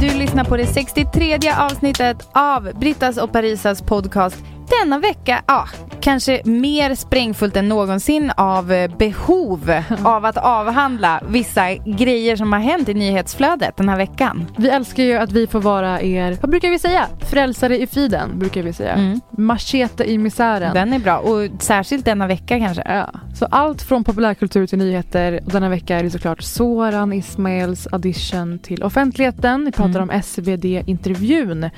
Du lyssnar på det 63 avsnittet av Brittas och Parisas podcast. Denna vecka, ja, kanske mer sprängfullt än någonsin av eh, behov av att avhandla vissa grejer som har hänt i nyhetsflödet den här veckan. Vi älskar ju att vi får vara er, vad brukar vi säga? Frälsare i friden brukar vi säga. Mm. Machete i misären. Den är bra och särskilt denna vecka kanske. Ja. Så allt från populärkultur till nyheter. Och denna vecka är det såklart Soran Ismails audition till offentligheten. Vi pratar Mm. om SvD-intervjun.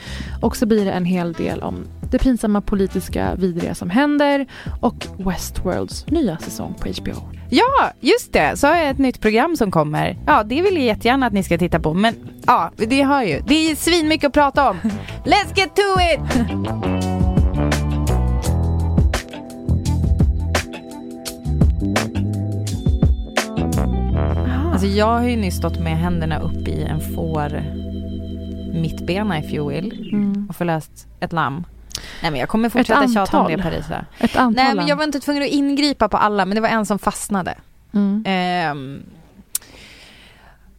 Och så blir det en hel del om det pinsamma politiska vidriga som händer och Westworlds nya säsong på HBO. Ja, just det. Så har jag ett nytt program som kommer. Ja, det vill jag jättegärna att ni ska titta på. Men ja, det har ju. Det är svinmycket att prata om. Let's get to it! Alltså jag har ju nyss stått med händerna upp i en får mittbena if you will och förlöst ett lamm. Nej men jag kommer fortsätta Ett tjata om det. Parisa. Ett antal Nej men jag var inte tvungen att ingripa på alla men det var en som fastnade. mm. Ehm,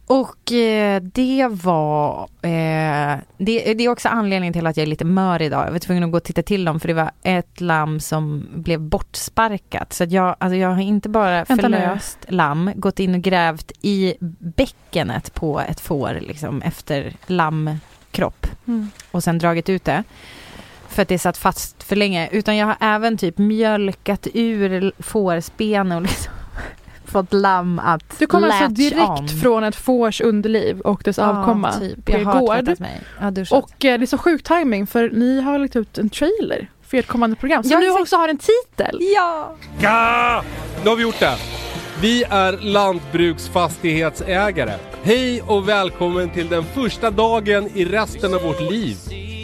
och eh, det var... Eh, det, det är också anledningen till att jag är lite mör idag. Jag var tvungen att gå och titta till dem för det var ett lamm som blev bortsparkat. Så att jag, alltså jag har inte bara Vänta nu. förlöst lamm, gått in och grävt i bäckenet på ett får liksom efter lammkropp Mm. och sen dragit ut det. För att det satt fast för länge. Utan jag har även typ mjölkat ur fårsben och liksom fått lamm att Du kommer alltså direkt on. från ett fårs underliv och dess avkomma Ja, typ. på Jag er har gård. duschat. Och eh, det är så sjuk timing för ni har lagt ut en trailer för ert kommande program. Så Ja, nu exakt. också har en titel. ja! Ja! Nu har vi gjort det. Vi är lantbruksfastighetsägare. Hej och välkommen till den första dagen i resten av vårt liv.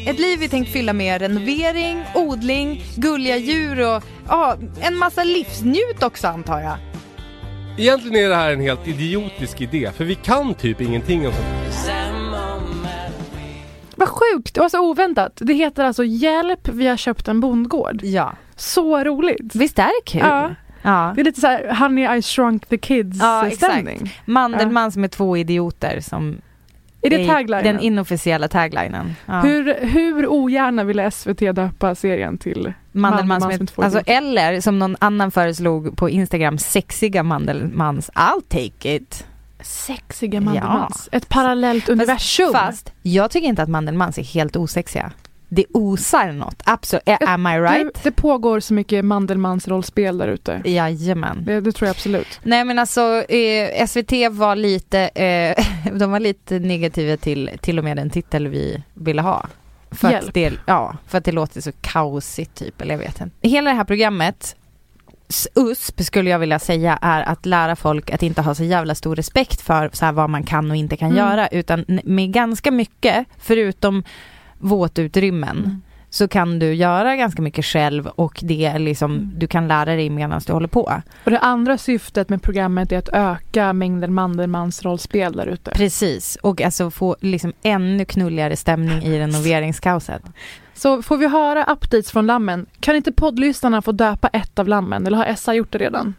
Ett liv vi tänkt fylla med renovering, odling, gulliga djur och ja, en massa livsnjut också antar jag. Egentligen är det här en helt idiotisk idé, för vi kan typ ingenting om sånt. Vad sjukt, det var så oväntat. Det heter alltså Hjälp, vi har köpt en bondgård. Ja. Så roligt. Visst är det kul? Ja. ja. Det är lite så här Honey I shrunk the kids Ja, eh, exakt. stämning. Mandelmann som är två idioter som Är det taglinen? den inofficiella taglinen. Ja. Hur, hur ogärna ville SVT döpa serien till Mandelmann som är, två alltså, eller som någon annan föreslog på Instagram, sexiga Mandelmans. I'll take it. Sexiga Mandelmans. Ett parallellt Fast, universum. fast jag tycker inte att Mandelmans är helt osexiga. Det osar något, absolut. Am I right? det, det pågår så mycket Mandelmans rollspel där ute. Jajamän. Det, det tror jag absolut. Nej men alltså eh, SVT var lite, eh, de var lite negativa till till och med den titel vi ville ha. För Hjälp. att, det, ja, för att det låter så kaosigt typ, eller jag vet inte. Hela det här programmet USP skulle jag vilja säga är att lära folk att inte ha så jävla stor respekt för så här, vad man kan och inte kan Mm. göra utan med ganska mycket, förutom våtutrymmen, Mm. så kan du göra ganska mycket själv och det är liksom, Mm. du kan lära dig medan du håller på. Och det andra syftet med programmet är att öka mängden Mandelmans rollspel där ute. Precis, och alltså få liksom ännu knulligare stämning i renoveringskaoset. Så får vi höra updates från lammen. Kan inte poddlyssnarna få döpa ett av lammen? Eller har Essa gjort det redan?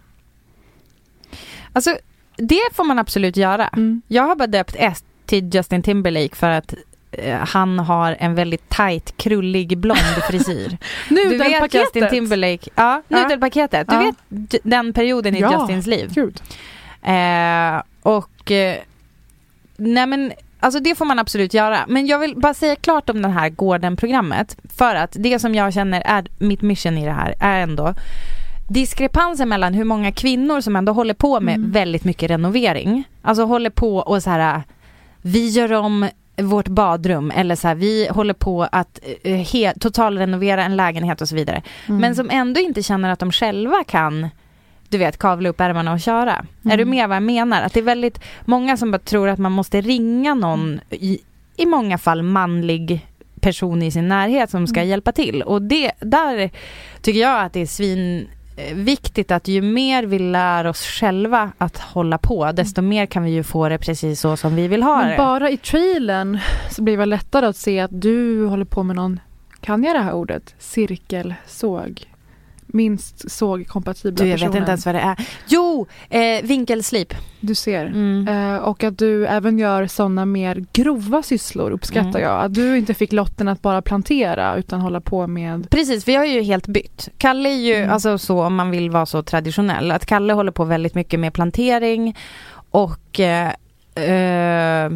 Alltså, det får man absolut göra. Mm. Jag har bara döpt ett till Justin Timberlake för att han har en väldigt tight, krullig, blond frisyr. du vet Nudelpaketet. Justin Timberlake, ja, Ja. nudelpaketet. Du Ja. vet den perioden i Ja. Justins liv. Gud. Eh, och eh, nej men Alltså det får man absolut göra. Men jag vill bara säga klart om den här Gården-programmet. För att det som jag känner är mitt mission i det här är ändå diskrepansen mellan hur många kvinnor som ändå håller på med Mm. väldigt mycket renovering. Alltså håller på och så här vi gör om vårt badrum eller så här, vi håller på att eh, he- totalrenovera en lägenhet och så vidare. Mm. Men som ändå inte känner att de själva kan du vet, kavla upp ärmarna och köra. Är du Mm. med vad jag menar? Att det är väldigt många som bara tror att man måste ringa någon, i, i många fall manlig person i sin närhet som ska Mm. hjälpa till. Och det, där tycker jag att det är svin eh, viktigt att ju mer vi lär oss själva att hålla på, desto mer kan vi ju få det precis så som vi vill ha Men det. bara i trailern så blir det lättare att se att du håller på med någon, kan jag det här ordet? Cirkelsåg. Minst sågkompatibla Du, jag personer. vet inte ens vad det är. Jo, eh, vinkelslip. Du ser. Mm. Eh, och att du även gör sådana mer grova sysslor uppskattar Mm. jag. Att du inte fick lotten att bara plantera utan hålla på med Precis, vi har ju helt bytt. Kalle är ju, Mm. alltså så om man vill vara så traditionell, att Kalle håller på väldigt mycket med plantering och eh, eh,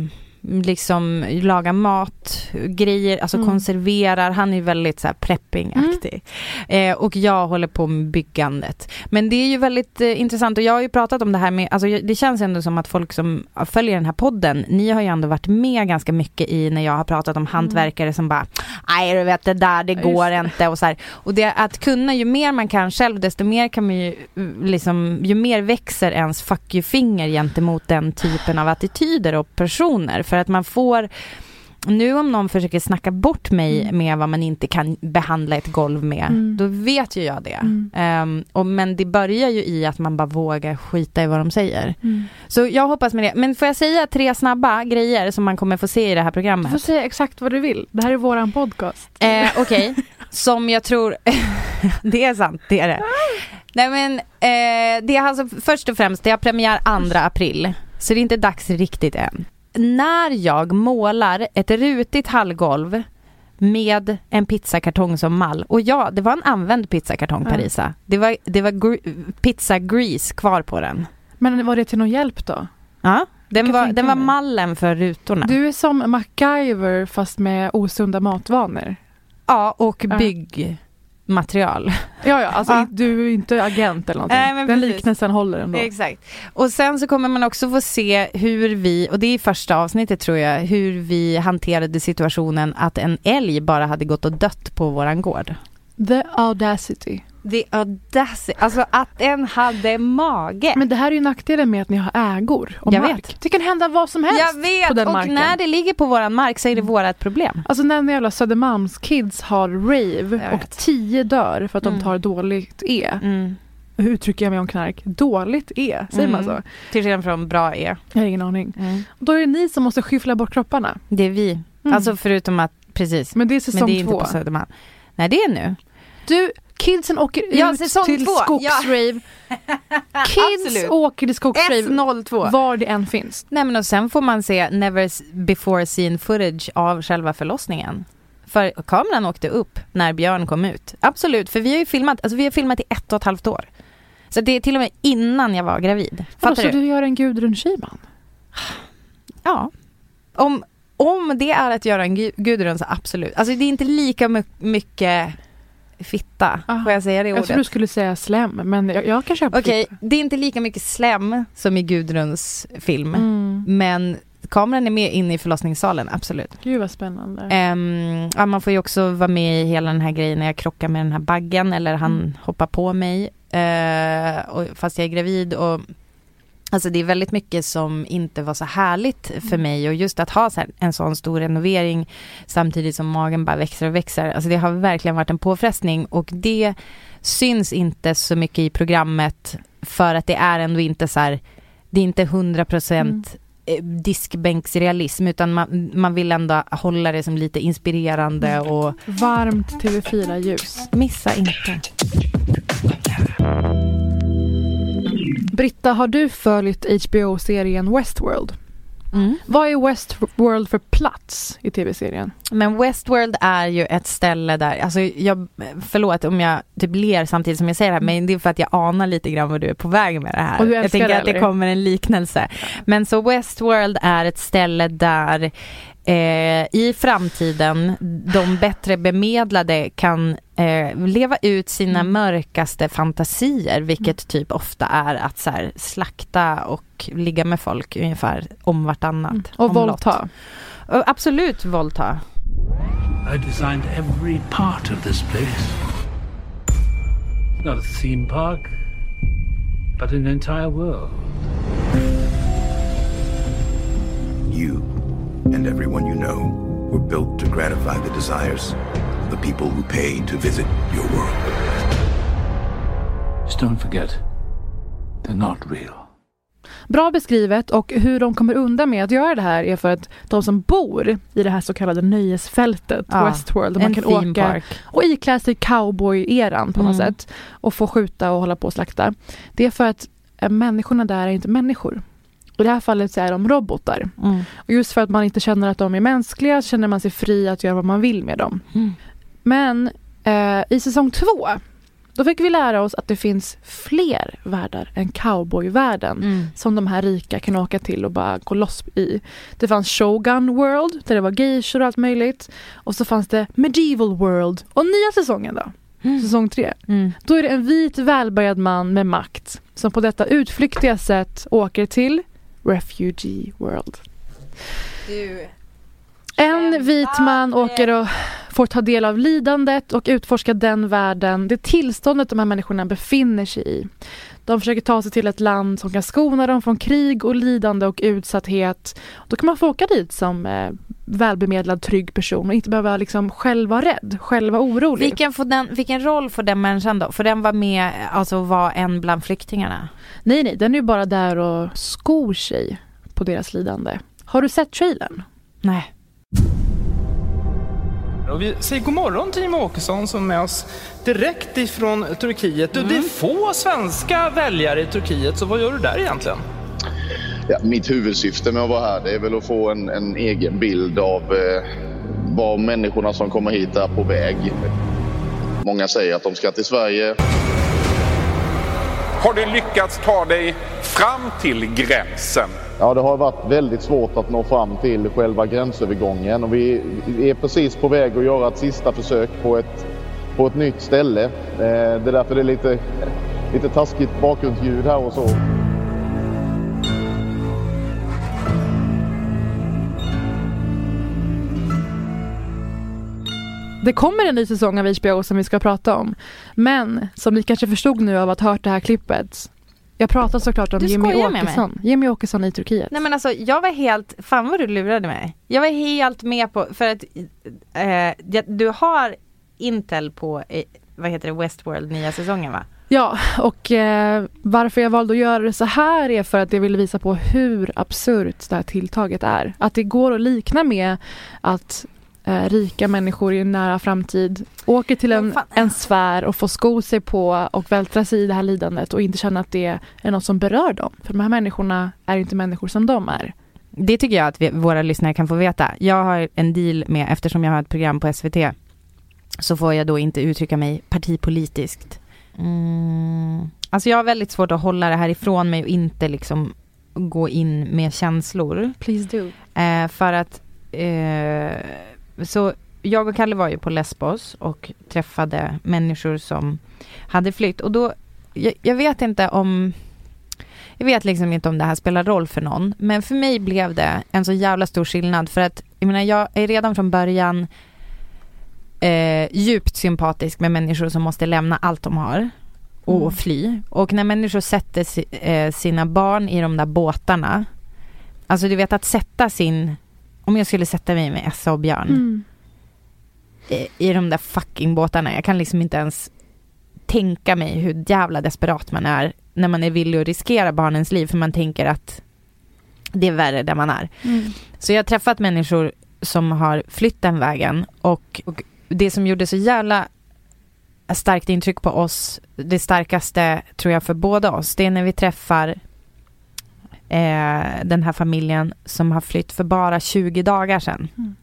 liksom laga mat, grejer, alltså Mm. konserverar. Han är väldigt så här prepping-aktig. Eh, och jag håller på med byggandet. Men det är ju väldigt eh, intressant och jag har ju pratat om det här med, alltså det känns ändå som att folk som följer den här podden, ni har ju ändå varit med ganska mycket i när jag har pratat om hantverkare som bara, nej du vet det där det går just inte och så här. Och det att kunna, ju mer man kan själv desto mer kan man ju mm, liksom, ju mer växer ens fuck you-finger gentemot den typen av attityder och personer. För att man får nu om någon försöker snacka bort mig Mm. med vad man inte kan behandla ett golv med, Mm. då vet ju jag det. Mm. Ehm, och, men det börjar ju i att man bara vågar skita i vad de säger. Mm. Så jag hoppas med det. Men får jag säga tre snabba grejer som man kommer få se i det här Du får programmet? säga exakt vad du vill. Det här är våran podcast. Eh, Okej, som jag tror, det är sant, det är det. Nej men, eh, det är alltså först och främst, det har premiär 2 april. Så det är inte dags riktigt än. När jag målar ett rutigt hallgolv med en pizzakartong som mall. Och ja, det var en använd pizzakartong. Parisa. Det var, det var gr- pizza grease kvar på den. Men var det till någon hjälp då? Ja, den var, den var mallen för rutorna. Du är som MacGyver fast med osunda matvanor. ja, och Ja. Byggmaterial. Ja, ja, alltså Ja. du är inte agent eller någonting. Nej, men Den precis. liknelsen håller ändå. Exakt. Och sen så kommer man också få se hur vi, och det är i första avsnittet tror jag, hur vi hanterade situationen att en älg bara hade gått och dött på våran gård. The audacity. The audacity, alltså att den hade mage. Men det här är ju nackdelen med att ni har ägor och Jag mark. vet. Det kan hända vad som helst jag vet, på den och marken. när det ligger på våran mark så är det Mm. vårat problem. Alltså när jävla Södermalmskids har rave och tio dör för att Mm. de tar dåligt E. Mm. Hur uttrycker jag mig om knark? Dåligt E, säger man Mm. så? Till skillnad från bra E. Jag har ingen aning. Då är det ni som måste skyffla bort kropparna. Det är vi. Mm. Alltså förutom att, precis. Men det är Men säsong det är inte två. på Södermalm. Nej det är nu. Du, kidsen åker Ja, ut till två. Ja. skogsrave. Kids åker till skogsrave S02. var det än finns. Nej men och sen får man se never before seen footage av själva förlossningen. För kameran åkte upp när Björn kom ut. Absolut, för vi har ju filmat, alltså vi har filmat i ett och ett halvt år. Så det är till och med innan jag var gravid. Fattar så du? du gör en Gudrun Schyman? Ja. Om, om det är att göra en gu- Gudrun så absolut. Alltså det är inte lika my- mycket fitta, Ah. får jag säga det Jag trodde du ordet? skulle säga slem, men jag, jag kan köpa Okej, fitta. det är inte lika mycket slem som i Gudruns film. Mm. Men kameran är med inne i förlossningssalen, absolut. Gud vad spännande. Ehm, ja, man får ju också vara med i hela den här grejen när jag krockar med den här baggen eller han Mm. hoppar på mig. Eh, och, fast jag är gravid och Alltså det är väldigt mycket som inte var så härligt för Mm. mig och just att ha en sån stor renovering samtidigt som magen bara växer och växer. Alltså det har verkligen varit en påfrestning och det syns inte så mycket i programmet för att det är ändå inte så här, det är inte 100% eh, diskbänksrealism utan man, man vill ändå hålla det som lite inspirerande och Varmt TV4-ljus. missa inte. Britta, har du följt HBO-serien Westworld? Mm. Vad är Westworld för plats i tv-serien? Men Westworld är ju ett ställe där, alltså jag, förlåt om jag typ ler samtidigt som jag säger det här, men det är för att jag anar lite grann vad du är på väg med det här. Och du jag tänker det, att det kommer en liknelse. Men så Westworld är ett ställe där eh, i framtiden de bättre bemedlade kan eh, leva ut sina Mm. mörkaste fantasier, vilket typ ofta är att så här, slakta och ligga med folk ungefär om vartannat. Mm. Och våldta. Och Absolut våldta. I designed every part of this place. Not a theme park, but an entire world. You and everyone you know were built to gratify the desires of the people who pay to visit your world. Just don't forget, they're not real. Bra beskrivet och hur de kommer undan med att göra det här är för att de som bor i det här så kallade nöjesfältet, Ja, Westworld, där man en kan theme åka park. och iklä sig cowboy-eran på något Mm. sätt och få skjuta och hålla på och slakta. Det är för att eh, människorna där är inte människor. I det här fallet så är de robotar. Mm. Och just för att man inte känner att de är mänskliga känner man sig fri att göra vad man vill med dem. Mm. Men eh, i säsong två, då fick vi lära oss att det finns fler världar än cowboyvärlden Mm. som de här rika kan åka till och bara gå loss i. Det fanns Shogun World där det var geishor och allt möjligt. Och så fanns det Medieval World. Och nya säsongen då, säsong tre, Mm. då är det en vit välbärgad man med makt som på detta utflyktiga sätt åker till Refugee World. En vit man åker och får ta del av lidandet och utforska den världen, det tillståndet de här människorna befinner sig i. De försöker ta sig till ett land som kan skona dem från krig och lidande och utsatthet. Då kan man få åka dit som eh, välbemedlad, trygg person och inte behöva liksom själv vara rädd, själv vara orolig. Vilken, får den, vilken roll får den människan då? Får den vara med, alltså vara en bland flyktingarna? Nej, nej, den är ju bara där och skor sig på deras lidande. Har du sett trailern? Nej. Och vi säger god morgon till Jimmie Åkesson som är med oss direkt ifrån Turkiet. Du, Det är få svenska väljare i Turkiet, så vad gör du där egentligen? Ja, mitt huvudsyfte med att vara här det är väl att få en, en egen bild av eh, vad människorna som kommer hit är på väg. Många säger att de ska till Sverige. Har du lyckats ta dig fram till gränsen? Ja, det har varit väldigt svårt att nå fram till själva gränsövergången och vi, är precis på väg att göra ett sista försök på ett, på ett nytt ställe. Eh, det är därför det är lite, lite taskigt bakgrundsljud här och så. Det kommer en ny säsong av HBO som vi ska prata om. Men som ni kanske förstod nu av att ha hört det här klippet. Jag pratar såklart om Du Jimmy. Åkesson. Jimmy Åkesson i Turkiet. Nej men alltså jag var helt, fan vad du lurade mig. Jag var helt med på, för att eh, du har Intel på, eh, vad heter det, Westworld nya säsongen va? Ja, och eh, varför jag valde att göra det så här är för att jag ville visa på hur absurt det här tilltaget är. Att det går att likna med att eh, rika människor i en nära framtid åker till en, en sfär och får sko sig på och vältra sig i det här lidandet och inte känna att det är något som berör dem. För de här människorna är inte människor som de är. Det tycker jag att vi, våra lyssnare kan få veta. Jag har en deal med, eftersom jag har ett program på SVT, så får jag då inte uttrycka mig partipolitiskt. Mm. Alltså jag har väldigt svårt att hålla det här ifrån mig och inte liksom gå in med känslor. Please do. Eh, för att, eh, så jag och Kalle var ju på Lesbos och träffade människor som hade flytt och då, jag, jag vet inte om, jag vet liksom inte om det här spelar roll för någon, men för mig blev det en så jävla stor skillnad för att, jag menar jag är redan från början eh, djupt sympatisk med människor som måste lämna allt de har och Mm. fly. Och när människor sätter si, eh, sina barn i de där båtarna, alltså du vet att sätta sin, om jag skulle sätta mig med Essa och Björn Mm. i, i de där fucking båtarna, jag kan liksom inte ens tänka mig hur jävla desperat man är när man är villig att riskera barnens liv för man tänker att det är värre där man är. Mm. Så jag har träffat människor som har flytt den vägen och, och det som gjorde så jävla starkt intryck på oss, det starkaste tror jag för båda oss, det är när vi träffar eh, den här familjen som har flytt för bara 20 dagar sedan. Mm.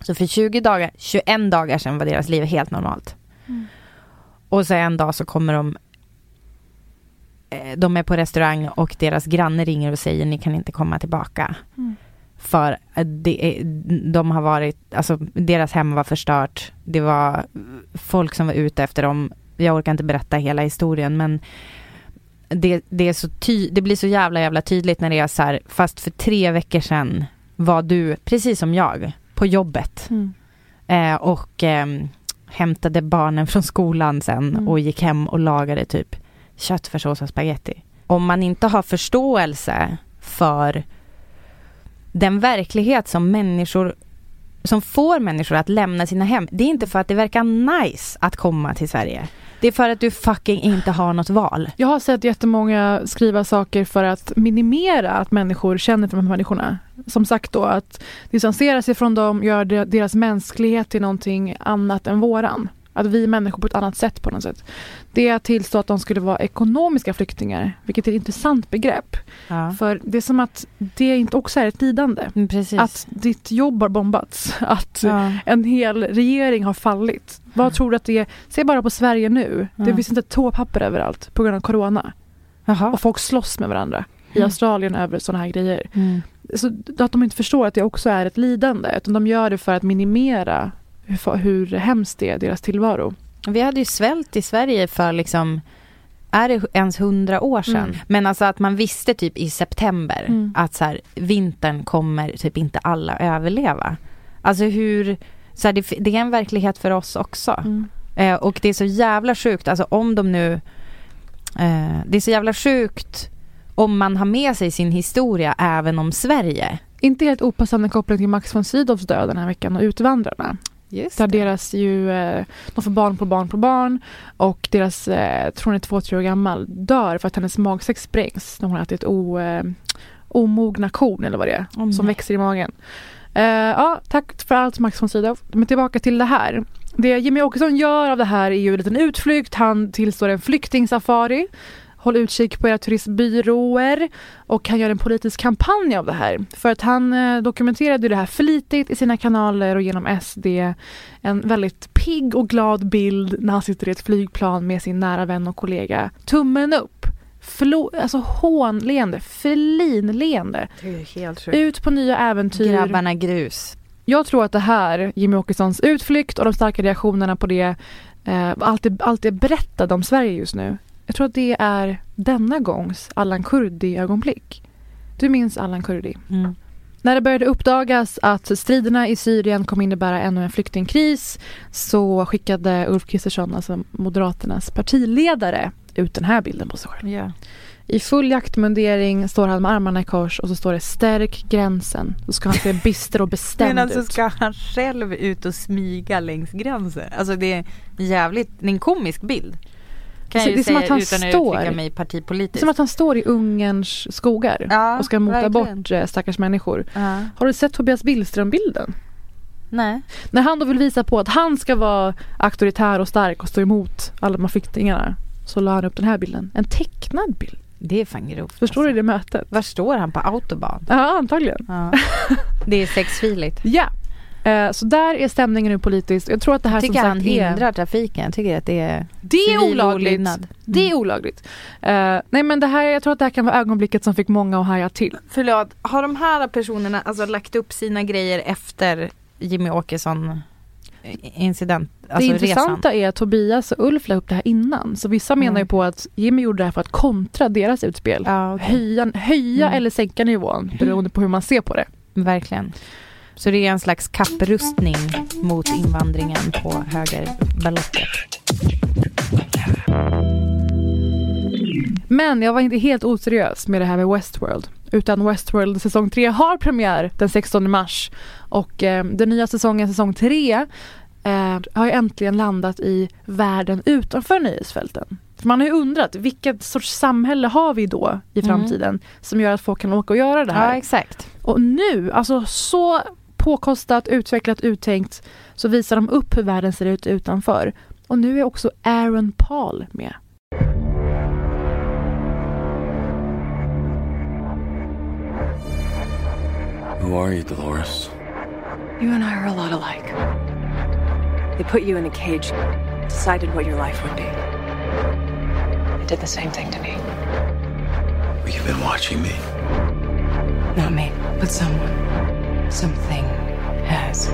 Så för 20 dagar, 21 dagar sedan var deras liv helt normalt. Mm. Och så en dag så kommer de eh, de är på restaurang och deras granne ringer och säger ni kan inte komma tillbaka. Mm. För att det de har varit, alltså deras hem var förstört. Det var folk som var ute efter dem. Jag orkar inte berätta hela historien men det, det, är så ty, det blir så jävla jävla tydligt när det är så här, fast för tre veckor sedan var du, precis som jag, på jobbet. Mm. Eh, och ehm, hämtade barnen från skolan sen Mm. och gick hem och lagade typ köttfärssås och spaghetti. Om man inte har förståelse för den verklighet som människor som får människor att lämna sina hem. Det är inte för att det verkar nice att komma till Sverige. Det är för att du fucking inte har något val. Jag har sett jättemånga skriva saker för att minimera att människor känner för de här människorna. Som sagt då att distansera sig från dem gör deras mänsklighet till någonting annat än våran. Att vi är människor på ett annat sätt på något sätt. Det är att tillstå att de skulle vara ekonomiska flyktingar, vilket är ett intressant begrepp. Ja. För det är som att det inte också är ett lidande. Mm, Precis. Att ditt jobb har bombats, att ja. en hel regering har fallit. Vad tror du att det är? Se bara på Sverige nu. Det finns inte toapapper överallt på grund av corona. Jaha. Och folk slåss med varandra i Mm. Australien över sådana här grejer. Mm. Så att de inte förstår att det också är ett lidande. Utan de gör det för att minimera hur, hur hemskt det är, deras tillvaro. Vi hade ju svält i Sverige för liksom är det ens hundra år sedan? Mm. Men alltså att man visste typ i september Mm. att så här, vintern kommer typ inte alla överleva. Alltså hur, så här, det, det är en verklighet för oss också. Mm. Eh, och det är så jävla sjukt, alltså om de nu, eh, det är så jävla sjukt om man har med sig sin historia även om Sverige. Inte helt opassande koppling till Max von Sydows död den här veckan och Utvandrarna. Just Där deras ju, eh, de får barn på barn på barn och deras, eh, tror hon är två, tre år gammal, dör för att hennes magsäck sprängs när hon har ätit o, eh, omogna korn eller vad det är, Oh, som nej. växer i magen. Eh, ja, tack för allt Max von Sydow. Men tillbaka till det här. Det Jimmy Åkesson gör av det här är ju en liten utflykt. Han tillstår en flyktingsafari. Håll utkik på era turistbyråer. Och han gör en politisk kampanj av det här. För att han eh, dokumenterade det här flitigt i sina kanaler och genom SD. En väldigt pigg och glad bild när han sitter i ett flygplan med sin nära vän och kollega. Tummen upp. Flo, alltså hånleende, sjukt. Ut på nya äventyr. Grabbarna grus. Jag tror att det här, Jimmy Åkessons utflykt och de starka reaktionerna på det, eh, allt, det, allt det berättade om Sverige just nu. Jag tror att det är denna gångs Allan Kurdi-ögonblick. Du minns Allan Kurdi? Mm. När det började uppdagas att striderna i Syrien kommer innebära ännu en flyktingkris så skickade Ulf Kristersson, alltså Moderaternas partiledare, ut den här bilden på sig själv. Ja. I full jaktmundering står han med armarna i kors och så står det stärk gränsen. Då ska han se bister och bestämd Men alltså ut. ska han själv ut och smyga längs gränsen? Alltså det är jävligt, det är en komisk bild. Kan jag ju säga att han utan att står- uttrycka mig partipolitiskt. Som att han står i Ungerns skogar Ja, och ska mota verkligen. bort eh, stackars människor. Ja. Har du sett Tobias Billström-bilden? Nej. När han då vill visa på att han ska vara auktoritär och stark och stå emot alla de här flyktingarna så la han upp den här bilden. En tecknad bild. Det är fan grovt. Förstår du alltså. det mötet? Var står han? På autobahn? Ja, antagligen. Ja. Det är sexfiligt. Ja. Eh, så där är stämningen nu politiskt. Jag tror att det här Jag som tycker sagt han är... hindrar trafiken. Jag tycker att det är Det är olagligt. olydnad. Det är olagligt. Eh, nej men det här, jag tror att det här kan vara ögonblicket som fick många att haja till. Förlåt, har de här personerna alltså lagt upp sina grejer efter Jimmy Åkesson incident? Alltså det intressanta är att Tobias och Ulf la upp det här innan. Så vissa menar ju Mm. på att Jimmy gjorde det här för att kontra deras utspel. Ja, okej. Höja, höja Mm. eller sänka nivån beroende på hur man ser på det. Verkligen. Så det är en slags kapprustning mot invandringen på högerballottet. Men jag var inte helt oseriös med det här med Westworld. Utan Westworld säsong 3 har premiär den 16 mars. Och eh, den nya säsongen, säsong 3, eh, har ju äntligen landat i världen utanför nöjesfälten. För man har ju undrat, vilket sorts samhälle har vi då i Mm. framtiden som gör att folk kan åka och göra det här? Ja, exakt. Och nu, alltså så påkostat, utvecklat, uttänkt så visar de upp hur världen ser ut utanför. Och nu är också Aaron Paul med. Who are you, Dolores? You and I are a lot alike. They put you in a cage, decided what your life would be. They did the same thing to me. You've been watching me. Not me, but someone. Something has.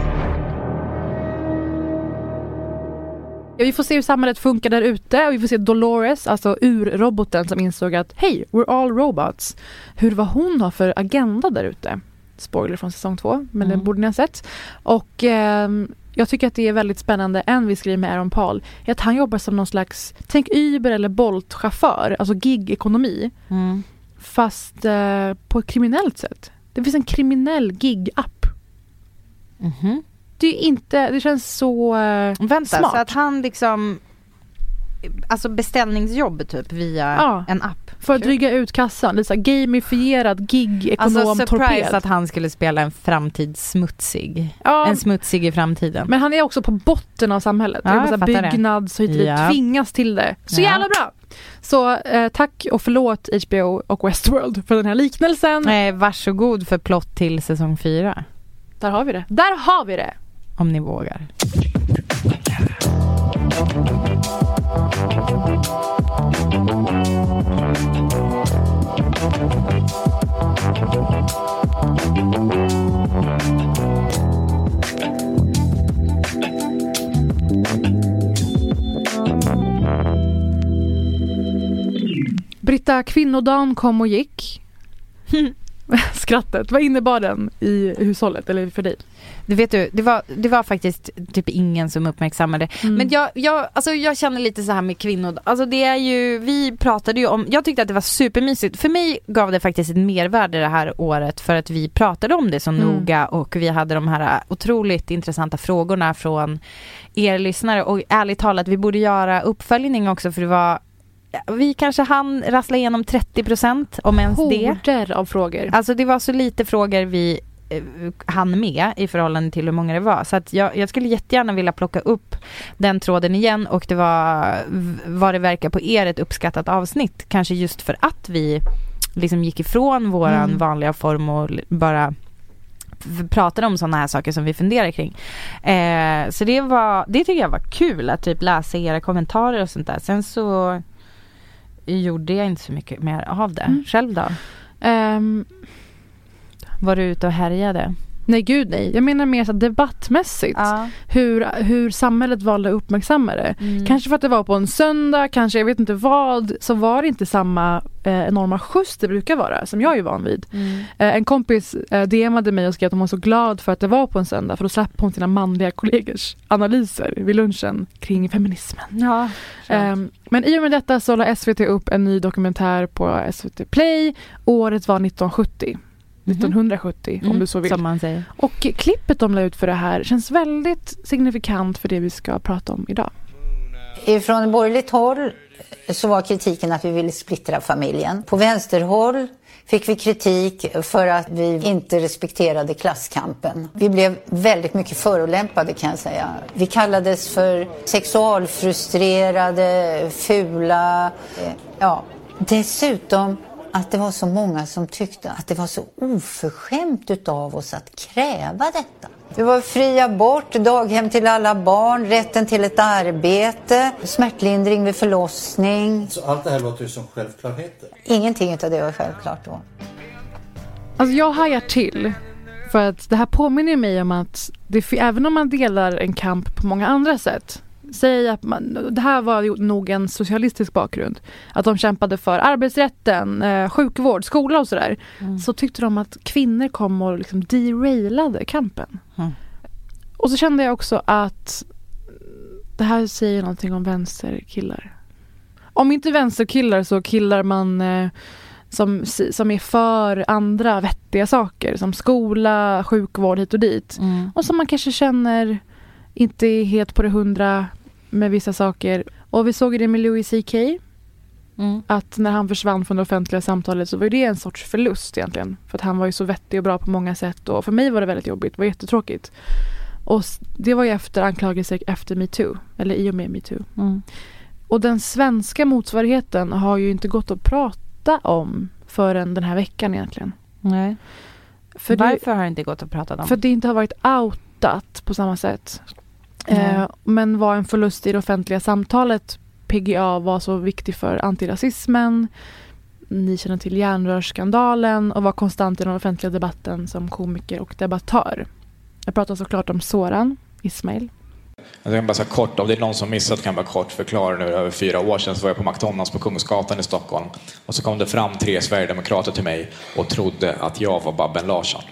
Ja, vi får se hur samhället funkar där ute och vi får se Dolores, alltså urroboten som insåg att hej, we're all robots. Hur vad hon har för agenda där ute. Spoiler från säsong två, men Mm. det borde ni ha sett. Och ehm, jag tycker att det är väldigt spännande, en vi skriver med Aaron Paul, är att han jobbar som någon slags, tänk Uber eller Bolt-chaufför, alltså gig-ekonomi. Mm. Fast eh, på ett kriminellt sätt. Det finns en kriminell gig-app. Mhm. Det är inte, det känns så eh, Vänta, smart. så att han liksom Alltså beställningsjobb typ via Ja. en app. För att dryga ut kassan, lite gamifierad gig-ekonom Alltså surprise torped. att han skulle spela en framtidssmutsig. Ja. En smutsig i framtiden. Men han är också på botten av samhället. Ja, Ja, jag det. byggnads och hit. Ja. Tvingas till det. Så Ja. jävla bra! Så eh, tack och förlåt HBO och Westworld för den här liknelsen. Nej, varsågod för plott till säsong fyra. Där har vi det. Där har vi det! Om ni vågar. Britta, kvinnodagen kom och gick. Skrattet, vad innebar den i hushållet eller för dig? Du vet du, det var, det var faktiskt typ ingen som uppmärksammade. Mm. Men jag, jag, alltså jag känner lite så här med kvinnor, alltså det är ju, vi pratade ju om, jag tyckte att det var supermysigt. För mig gav det faktiskt ett mervärde det här året för att vi pratade om det så Mm. noga och vi hade de här otroligt intressanta frågorna från er lyssnare och ärligt talat vi borde göra uppföljning också för det var vi kanske hann rassla igenom 30% om ens det. Horder av frågor. Alltså det var så lite frågor vi eh, hann med i förhållande till hur många det var. Så att jag, jag skulle jättegärna vilja plocka upp den tråden igen och det var vad det verkar på er ett uppskattat avsnitt. Kanske just för att vi liksom gick ifrån våran Mm. vanliga form och bara pratade om sådana här saker som vi funderar kring. Eh, så det var, det tycker jag var kul att typ läsa era kommentarer och sånt där. Sen så gjorde jag inte så mycket mer av det. Mm. Själv då? Ehm, Var du ute och härjade? Nej gud nej, jag menar mer så debattmässigt. Hur, hur samhället valde att uppmärksamma det. Mm. Kanske för att det var på en söndag, kanske jag vet inte vad, så var det inte samma eh, enorma skjuts det brukar vara, som jag är van vid. Mm. Eh, en kompis eh, DMade mig och skrev att hon var så glad för att det var på en söndag för då slapp hon sina manliga kollegors analyser vid lunchen kring feminismen. Ja, Ehm, men i och med detta så la SVT upp en ny dokumentär på SVT Play. Året var 1970. 1970 om Mm, du så vill. Som man säger. Och klippet de la ut för det här känns väldigt signifikant för det vi ska prata om idag. Från borgerligt håll så var kritiken att vi ville splittra familjen. På vänsterhåll fick vi kritik för att vi inte respekterade klasskampen. Vi blev väldigt mycket förolämpade kan jag säga. Vi kallades för sexualfrustrerade, fula. eh, Ja. Dessutom att det var så många som tyckte att det var så oförskämt utav oss att kräva detta. Det var fri abort, daghem till alla barn, rätten till ett arbete, smärtlindring vid förlossning. Så allt det här låter ju som självklarheter. Ingenting utav det var självklart då. Alltså jag hajar till för att det här påminner mig om att det, även om man delar en kamp på många andra säg Säg att man, det här var nog en socialistisk bakgrund. Att de kämpade för arbetsrätten, eh, sjukvård, skola och sådär. Så tyckte de att kvinnor kom och liksom derailade kampen. Mm. Och så kände jag också att det här säger någonting om vänsterkillar. Om inte vänsterkillar så killar man eh, som, som är för andra vettiga saker som skola, sjukvård hit och dit. Mm. Och som man kanske känner inte är helt på det hundra med vissa saker. Och vi såg det med Louis CK. Mm. Att när han försvann från det offentliga samtalet så var det en sorts förlust egentligen. För att han var ju så vettig och bra på många sätt. Och för mig var det väldigt jobbigt, det var jättetråkigt. Och det var ju efter anklagelser efter metoo. Eller i och med metoo. Mm. Och den svenska motsvarigheten har ju inte gått att prata om förrän den här veckan egentligen. Nej. För det- Varför har det inte gått att prata om? För att det inte har varit outat på samma sätt. Mm. Eh, men var en förlust i det offentliga samtalet. PGA var så viktig för antirasismen. Ni känner till järnrörsskandalen och var konstant i den offentliga debatten som komiker och debattör. Jag pratar såklart om Soran Ismail. Jag kan bara säga kort, om det är någon som missat kan jag bara kort förklara nu. Över fyra år sedan så var jag på McDonalds på Kungsgatan i Stockholm. Och så kom det fram tre sverigedemokrater till mig och trodde att jag var Babben Larsson.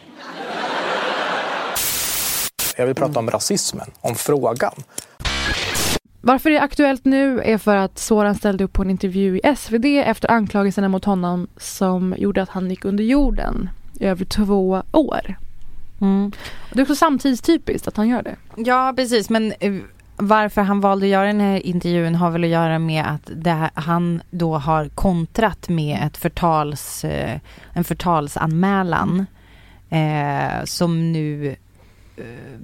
Jag vill prata om rasismen, om frågan. Varför det är aktuellt nu är för att Soran ställde upp på en intervju i SvD efter anklagelserna mot honom som gjorde att han gick under jorden i över två år. Mm. Det är också samtidstypiskt att han gör det. Ja, precis. Men eh, varför han valde att göra den här intervjun har väl att göra med att det, här- han då har kontrat med ett förtals, eh, en förtalsanmälan eh, som nu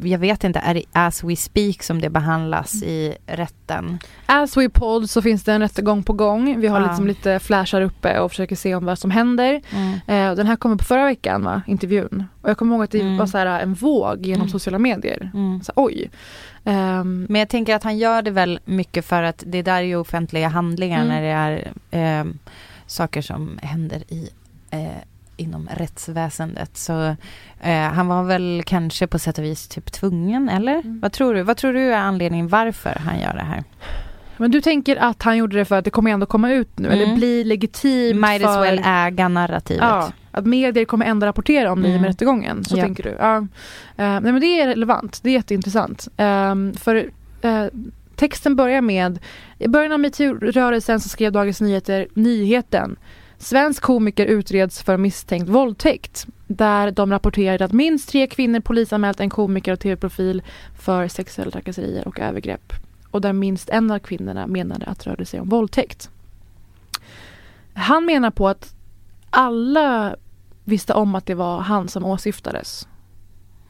jag vet inte, är det as we speak som det behandlas i rätten? As we podd så finns det en rättegång på gång. Vi har Ja. liksom lite flashar uppe och försöker se om vad som händer. Mm. Eh, den här kommer på förra veckan, va? intervjun. Och jag kommer ihåg att det Mm. var så här en våg genom Mm. sociala medier. Mm. Så, oj. Ehm, Men jag tänker att han gör det väl mycket för att det där är ju offentliga handlingar Mm. när det är eh, saker som händer i eh, inom rättsväsendet. Så eh, han var väl kanske på sätt och vis typ tvungen, eller? Mm. Vad tror du? Vad tror du är anledningen varför han gör det här? men du tänker att han gjorde det för att det kommer ändå komma ut nu, Mm. eller bli legitimt Might för... as well äga narrativet. Ja, att medier kommer ändå rapportera om det i och Mm. med rättegången. Så Ja. tänker du. Ja. Eh, nej men det är relevant, det är jätteintressant. Ehm, för eh, texten börjar med, i början av metoo-rörelsen så skrev Dagens Nyheter nyheten Svensk komiker utreds för misstänkt våldtäkt. Där de rapporterade att minst tre kvinnor polisanmält en komiker och tv-profil för sexuella trakasserier och övergrepp. Och där minst en av kvinnorna menade att det rörde sig om våldtäkt. Han menar på att alla visste om att det var han som åsyftades.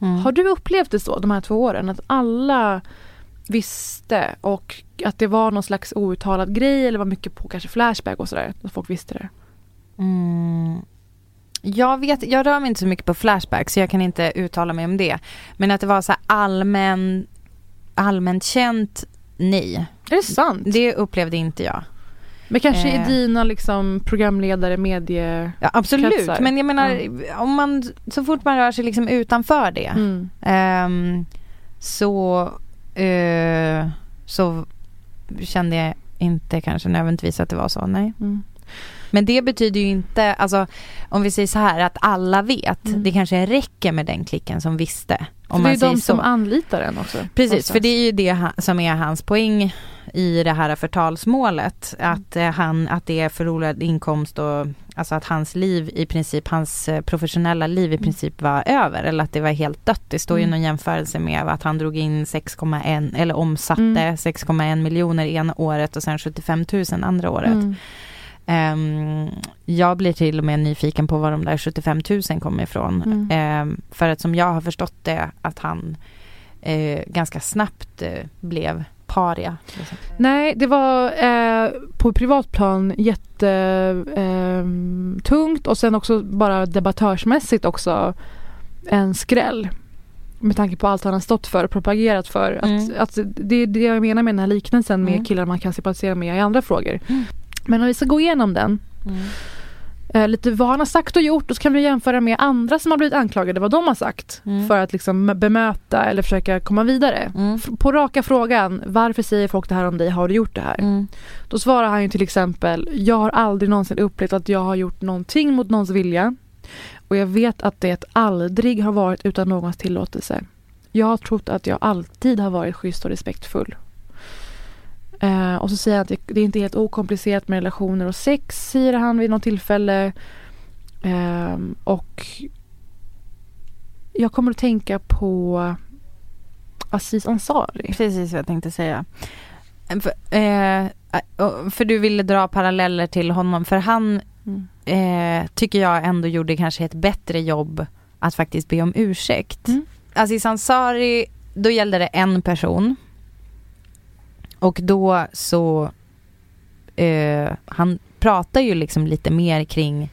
Mm. Har du upplevt det så de här två åren? Att alla visste och att det var någon slags outtalad grej eller var mycket på kanske Flashback och sådär. Att folk visste det. Mm. Jag vet, jag rör mig inte så mycket på Flashback så jag kan inte uttala mig om det. Men att det var så allmän, allmänt känt, nej. Är det sant? Det upplevde inte jag. Men kanske Eh. är dina liksom programledare, medie... Ja, absolut, kretsar. men jag menar Ja. om man, så fort man rör sig liksom utanför det Mm. ehm, så, eh, så kände jag inte kanske nödvändigtvis att det var så, nej. Mm. Men det betyder ju inte, alltså om vi säger så här att alla vet, Mm. det kanske räcker med den klicken som visste. Om För det är säger de så. som anlitar en också. Precis, någonstans. för det är ju det som är hans poäng i det här förtalsmålet. Mm. Att, eh, han, att det är förlorad inkomst och alltså att hans liv i princip, hans eh, professionella liv i princip var över. Eller att det var helt dött. Det står ju Mm. någon jämförelse med att han drog in 6,1 eller omsatte Mm. 6,1 miljoner ena året och sen 75 000 andra året. Mm. Ehm, jag blir till och med nyfiken på var de där 75 000 kommer ifrån. Mm. Ehm, för att som jag har förstått det att han eh, ganska snabbt eh, blev paria. Liksom. Nej, det var eh, på privatplan jättetungt eh, tungt och sen också bara debattörsmässigt också en skräll. Med tanke på allt han har stått för och propagerat för. Mm. Att, att det är det jag menar med den här liknelsen med Mm. killar man kan sympatisera med i andra frågor. Mm. Men om vi ska gå igenom den. Eh, lite vad han har sagt och gjort och så kan vi jämföra med andra som har blivit anklagade, vad de har sagt. Mm. För att liksom bemöta eller försöka komma vidare. Mm. På raka frågan, varför säger folk det här om dig? Har du gjort det här? Mm. Då svarar han ju till exempel, jag har aldrig någonsin upplevt att jag har gjort någonting mot någons vilja. Och jag vet att det aldrig har varit utan någons tillåtelse. Jag har trott att jag alltid har varit schysst och respektfull. Eh, och så säger han att det, det är inte helt okomplicerat med relationer och sex, säger han vid något tillfälle. Ehm, och jag kommer att tänka på Aziz Ansari. Precis vad jag tänkte säga. För, eh, för du ville dra paralleller till honom, för han Mm. eh, tycker jag ändå gjorde kanske ett bättre jobb att faktiskt be om ursäkt. Mm. Aziz Ansari, då gällde det en person. Och då så, eh, han pratar ju liksom lite mer kring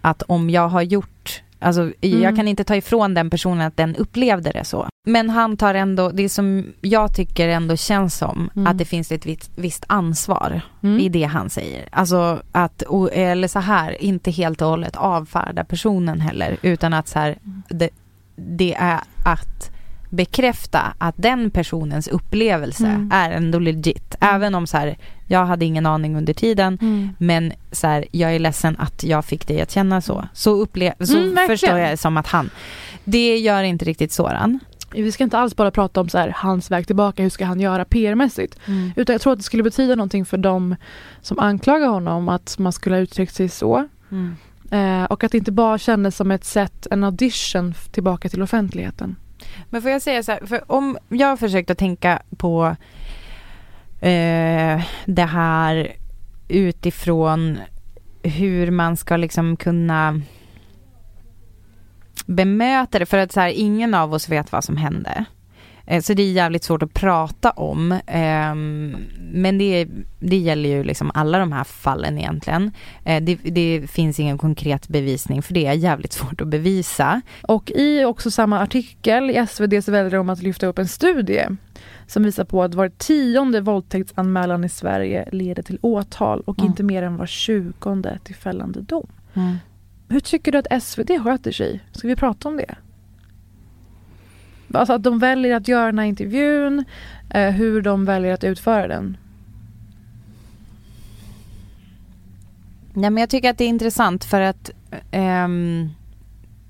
att om jag har gjort Alltså, Mm. jag kan inte ta ifrån den personen att den upplevde det så. Men han tar ändå, det som jag tycker ändå känns som, Mm. att det finns ett visst, visst ansvar Mm. i det han säger. Alltså att, eller så här, inte helt och hållet avfärda personen heller, utan att så här, det, det är att bekräfta att den personens upplevelse Mm. är ändå legit. Även om så här, jag hade ingen aning under tiden, Mm. men så här, jag är ledsen att jag fick dig att känna så. Så, upple- så Mm, förstår jag det som att han, det gör inte riktigt Soran. Vi ska inte alls bara prata om så här, hans väg tillbaka, hur ska han göra PR-mässigt. Mm. Utan jag tror att det skulle betyda någonting för dem som anklagar honom att man skulle ha uttryckt sig så. Mm. Eh, och att det inte bara kändes som ett sätt, en audition tillbaka till offentligheten. Men får jag säga så här, för om jag har försökt att tänka på eh, det här utifrån hur man ska liksom kunna bemöta det, för att så här, ingen av oss vet vad som hände. Eh, Så det är jävligt svårt att prata om. ehm, Men det, det gäller ju liksom alla de här fallen egentligen. Eh, Det, det finns ingen konkret bevisning för det är jävligt svårt att bevisa. Och i också samma artikel i SvD så väljer de att lyfta upp en studie som visar på att var tionde våldtäktsanmälan i Sverige leder till åtal och Mm. inte mer än var tjugonde till fällande dom. Mm. Hur tycker du att SvD sköter sig? Ska vi prata om det? Alltså att de väljer att göra den här intervjun, eh, hur de väljer att utföra den. Nej men jag tycker att det är intressant för att ehm,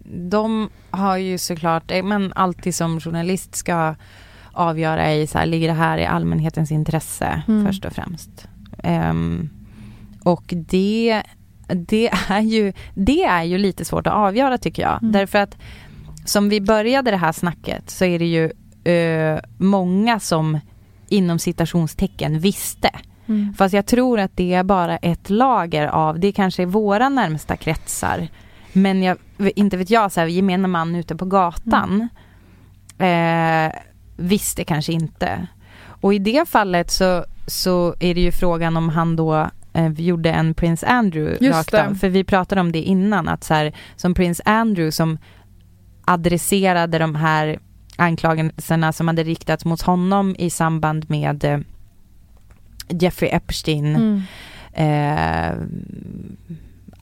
de har ju såklart, eh, men alltid som journalist ska avgöra i så här, ligger det här i allmänhetens intresse Mm. först och främst. Ehm, och det, det, är ju, det är ju lite svårt att avgöra tycker jag. Mm. Därför att som vi började det här snacket så är det ju eh, många som inom citationstecken visste. Mm. Fast jag tror att det är bara ett lager av, det kanske är våra närmsta kretsar. Men jag, inte vet jag, så här, gemene man ute på gatan eh, visste kanske inte. Och i det fallet så, så är det ju frågan om han då eh, gjorde en Prince Andrew Just rakt av. För vi pratade om det innan, att så här, som Prince Andrew som adresserade de här anklagelserna som hade riktats mot honom i samband med eh, Jeffrey Epstein. Mm. Eh,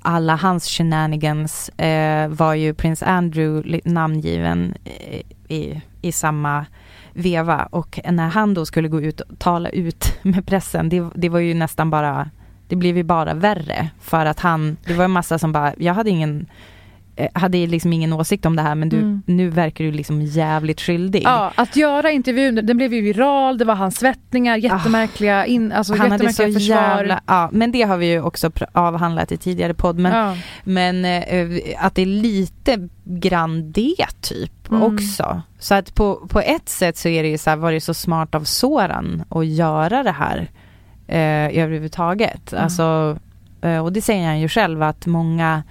alla hans shenanigans eh, var ju Prince Andrew namngiven eh, i, i samma veva och när han då skulle gå ut och tala ut med pressen, det, det var ju nästan bara, det blev ju bara värre för att han, det var en massa som bara, jag hade ingen hade liksom ingen åsikt om det här men du, Mm. nu verkar du liksom jävligt skyldig. Ja, att göra intervjun, den blev ju viral, det var hans svettningar, jättemärkliga, in, alltså Ah. han hade så jättemärkliga försvar. jävla, ja men det har vi ju också avhandlat i tidigare podd men, Ja. men eh, att det är lite grann det typ Mm. också. Så att på, på ett sätt så är det ju så här, var det så smart av Soran att göra det här eh, överhuvudtaget. Mm. Alltså, eh, och det säger han ju själv att många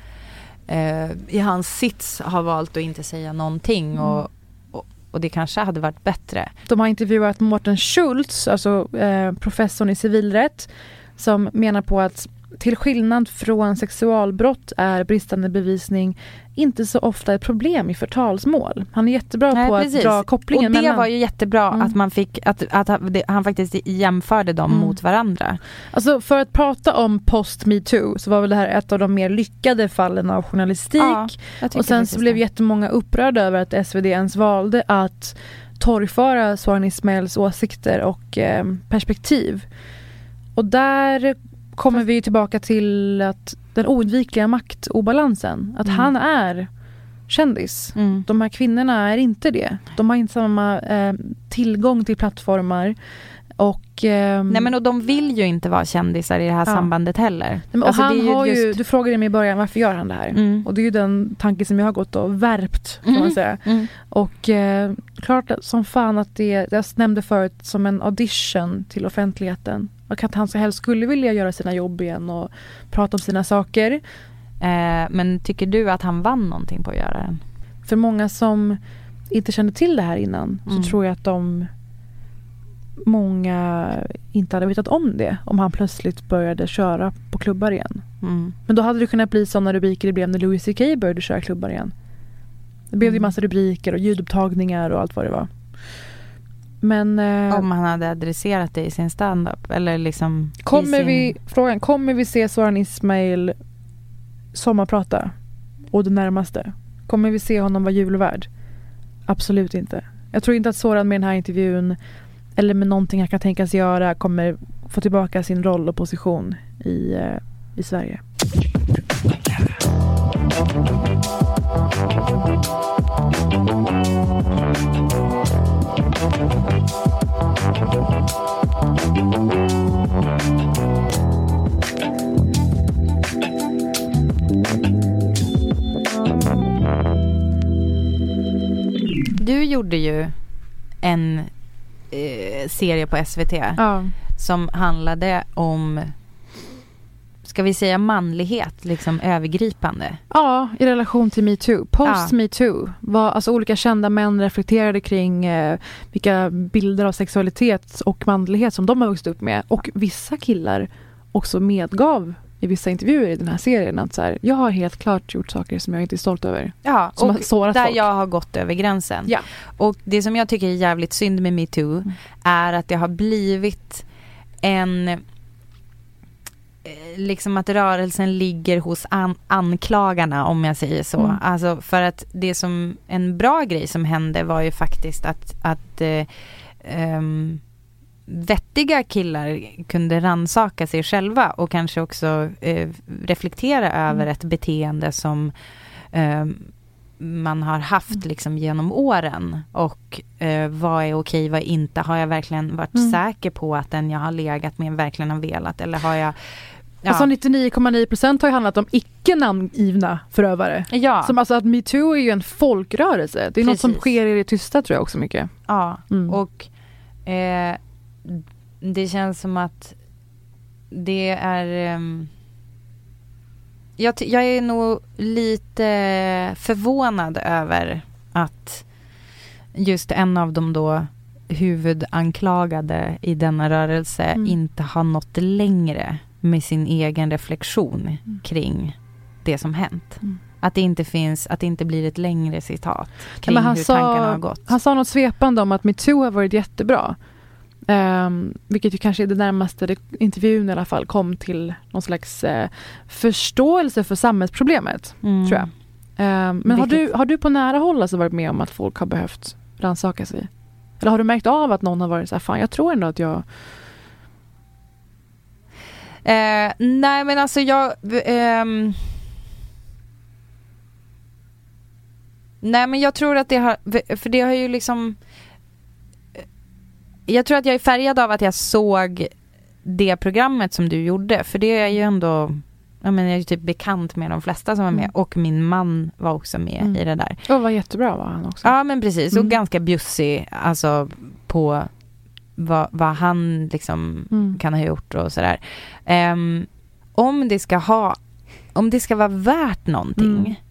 eh, i hans sits har valt att inte säga någonting Mm. och, och, och det kanske hade varit bättre. De har intervjuat Mårten Schultz, alltså eh, professorn i civilrätt, som menar på att till skillnad från sexualbrott är bristande bevisning inte så ofta ett problem i förtalsmål. Han är jättebra Nej, på precis. att dra kopplingen Och det mellan... var ju jättebra Mm. att man fick, att, att han- faktiskt jämförde dem Mm. mot varandra. Alltså för att prata om post metoo så var väl det här ett av de mer lyckade fallen av journalistik. Ja, och sen så blev det. jättemånga upprörda över att SvD ens valde att torgföra Soran Ismails åsikter och eh, perspektiv. Och där kommer vi tillbaka till att den oundvikliga maktobalansen. Att Mm. han är kändis. De här kvinnorna är inte det. De har inte samma eh, tillgång till plattformar. Och, ehm, Nej men och de vill ju inte vara kändisar i det här Ja. sambandet heller. Nej, men, och Alltså, han har ju, just- du frågade mig i början varför gör han det här? Mm. Och det är ju den tanke som jag har gått och värpt kan man Mm. säga. Mm. Och eh, klart som fan att det, jag nämnde förut, som en audition till offentligheten. Och att han så helst skulle vilja göra sina jobb igen och prata om sina saker. Eh, men tycker du att han vann någonting på att göra den? För många som inte kände till det här innan Mm. så tror jag att de många inte hade vetat om det om han plötsligt började köra på klubbar igen. Mm. Men då hade det kunnat bli sådana rubriker det blev när Louis CK började köra klubbar igen. Det blev ju Mm. massa rubriker och ljudupptagningar och allt vad det var. Men eh, Om han hade adresserat det i sin standup eller liksom kommer sin... vi, frågan, kommer vi se Soran Ismail sommarprata? Och det närmaste? Kommer vi se honom vara julvärd? Absolut inte. Jag tror inte att Soran med den här intervjun eller med någonting han kan tänkas göra kommer få tillbaka sin roll och position i, eh, i Sverige. Du gjorde ju en eh, serie på SVT Ja. som handlade om, ska vi säga manlighet, liksom övergripande. Ja, i relation till metoo. Post Ja. metoo. Var, alltså olika kända män reflekterade kring eh, vilka bilder av sexualitet och manlighet som de har vuxit upp med. Och vissa killar också medgav i vissa intervjuer i den här serien att så här, jag har helt klart gjort saker som jag inte är stolt över. Ja, Som och har sårat där folk. jag har gått över gränsen. Ja. Och det som jag tycker är jävligt synd med metoo Mm. är att det har blivit en liksom att rörelsen ligger hos an- anklagarna om jag säger så. Mm. Alltså för att det som en bra grej som hände var ju faktiskt att, att eh, ehm, vettiga killar kunde ransaka sig själva och kanske också eh, reflektera över ett beteende som eh, man har haft liksom genom åren och eh, vad är okej, vad är inte? Har jag verkligen varit Mm. säker på att den jag har legat med verkligen har velat eller har jag ja. Alltså 99,9% har ju handlat om icke namngivna förövare. Ja. Som alltså att metoo är ju en folkrörelse. Det är något som Precis. sker i det tysta tror jag också mycket. Ja, Mm. och eh, det känns som att det är... ehm, jag, jag är nog lite förvånad över att just en av de då huvudanklagade i denna rörelse Mm. inte har nått längre med sin egen reflektion Mm. kring det som hänt. Att det inte finns, att det inte blir ett längre citat kring han hur sa- tankarna har gått. Han sa något svepande om att metoo har varit jättebra. Um, vilket ju kanske är det närmaste det, intervjun i alla fall kom till någon slags eh, förståelse för samhällsproblemet. Mm. Tror jag. Ehm, men har du, har du på nära håll alltså varit med om att folk har behövt rannsaka sig? Eller har du märkt av att någon har varit så här, fan jag tror ändå att jag... Eh, nej men alltså jag... ehm, nej men jag tror att det har, för det har ju liksom... Jag tror att jag är färgad av att jag såg det programmet som du gjorde, för det är ju ändå... Jag, menar, jag är ju typ bekant med de flesta som var med Mm. och min man var också med Mm. i det där. Åh vad jättebra var han också. Ja men precis, och Mm. ganska bjussig alltså på vad, vad han liksom Mm. kan ha gjort och sådär. Ehm, om det ska ha, om det ska vara värt någonting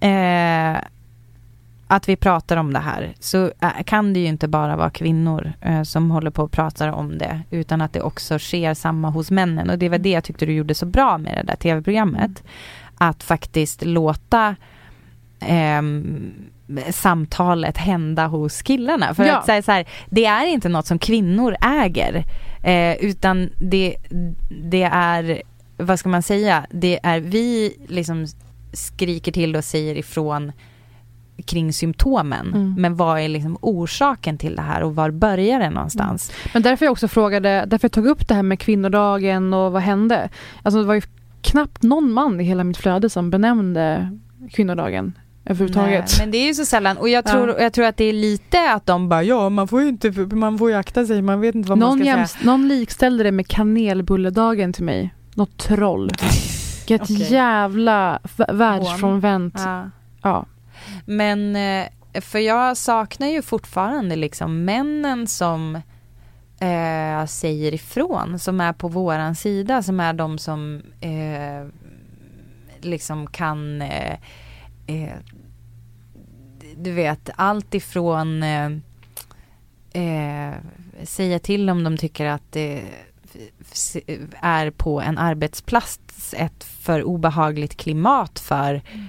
eh, att vi pratar om det här så eh, kan det ju inte bara vara kvinnor eh, som håller på och pratar om det utan att det också sker samma hos männen och det var det jag tyckte du gjorde så bra med det där tv-programmet. Att faktiskt låta ehm, samtalet hända hos killarna. För Ja. att säga så här, det är inte något som kvinnor äger. Eh, utan det, det är, vad ska man säga, det är vi liksom skriker till och säger ifrån kring symptomen. Mm. Men vad är liksom orsaken till det här och var börjar det någonstans? Men därför jag också frågade, därför jag tog upp det här med kvinnodagen och vad hände? Alltså det var ju knappt någon man i hela mitt flöde som benämnde kvinnodagen överhuvudtaget. Nej, men det är ju så sällan. Och jag Ja. tror, jag tror att det är lite att de bara, ja man får ju inte, man får ju akta sig, man vet inte vad man någon, ska säga. jäms- någon likställde det med kanelbulledagen till mig. Något troll. Vilket Okej. jävla världsfrånvänt. Ja. Ja. Men eh, för jag saknar ju fortfarande liksom männen som eh, säger ifrån, som är på våran sida, som är de som eh, liksom kan eh, eh du vet, allt ifrån eh, eh, säga till om de tycker att det är på en arbetsplats ett för obehagligt klimat för mm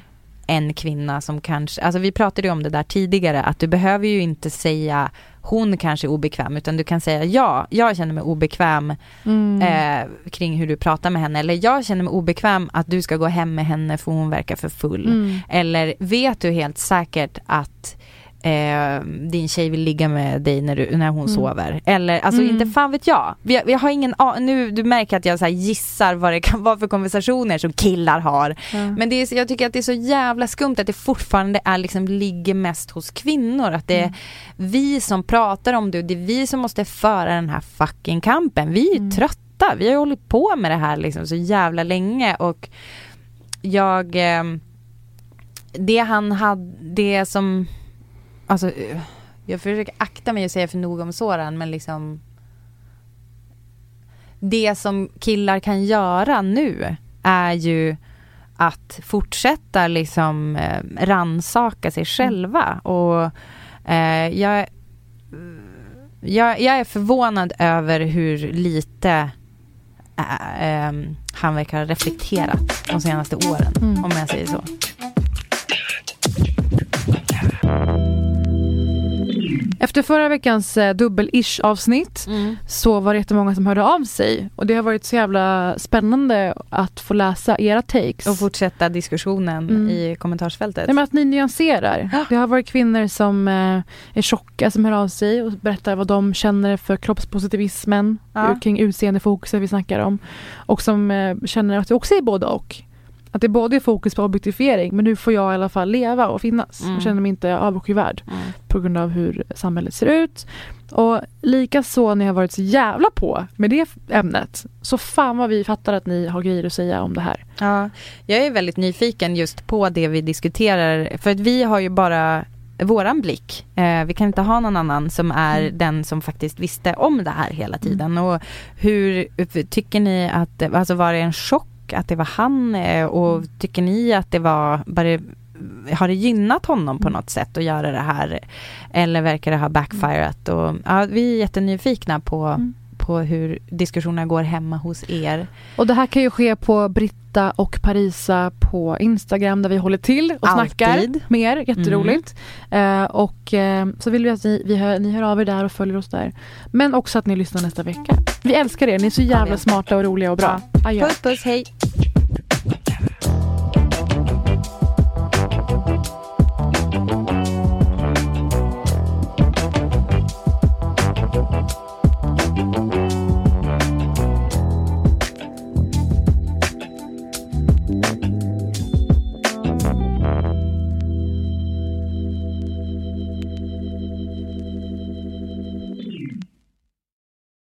en kvinna som kanske, alltså vi pratade ju om det där tidigare, att du behöver ju inte säga hon kanske är obekväm, utan du kan säga ja, jag känner mig obekväm Mm. eh, kring hur du pratar med henne, eller jag känner mig obekväm att du ska gå hem med henne för hon verkar för full. Mm. Eller vet du helt säkert att eh, din tjej vill ligga med dig när, du, när hon Mm. sover. Eller alltså Mm. inte fan vet jag. Vi, vi har ingen nu Du märker att jag så gissar vad det kan vara för konversationer som killar har. Ja. Men det är, jag tycker att det är så jävla skumt att det fortfarande är liksom, ligger mest hos kvinnor. Att det är vi som pratar om det och det är vi som måste föra den här fucking kampen. Vi är ju trötta. Vi har ju hållit på med det här liksom så jävla länge och jag ehm, det han hade, det som Alltså eh, jag försöker akta mig att säga för noga om Soran men liksom Det som killar kan göra nu är ju att fortsätta liksom eh, ransaka sig själva och eh, jag, jag, jag är förvånad över hur lite eh, ehm, han verkar ha reflekterat de senaste åren, Mm. om jag säger så. Efter förra veckans eh, dubbel-ish avsnitt Mm. så var det jättemånga som hörde av sig och det har varit så jävla spännande att få läsa era takes. Och fortsätta diskussionen Mm. i kommentarsfältet. Nej, men att ni nyanserar. Det har varit kvinnor som eh, är tjocka som hör av sig och berättar vad de känner för kroppspositivismen Ja. kring utseendefokuset vi snackar om. Och som eh, känner att det också är både och. Att det både är fokus på objektifiering men nu får jag i alla fall leva och finnas. Mm. Jag känner mig inte avskyvärd Mm. på grund av hur samhället ser ut. Och likaså när jag varit så jävla på med det ämnet. Så fan vad vi fattar att ni har grejer att säga om det här. Ja, jag är väldigt nyfiken just på det vi diskuterar, för att vi har ju bara våran blick. Eh, vi kan inte ha någon annan som är Mm. den som faktiskt visste om det här hela tiden. Och hur tycker ni att, alltså var det en chock att det var han eh, och Mm. tycker ni att det var, det, har det gynnat honom Mm. på något sätt att göra det här? Eller verkar det ha backfirat? Och, ja, vi är jättenyfikna på, Mm. På hur diskussionerna går hemma hos er. Och det här kan ju ske på Britta och Parisa på Instagram där vi håller till och snackar Alltid. Mm. mer. Jätteroligt. Eh, och eh, så vill vi att ni, vi hör, ni hör av er där och följer oss där. Men också att ni lyssnar nästa vecka. Vi älskar er, ni är så jävla smarta och roliga och bra. Adjö. Puss puss, hej!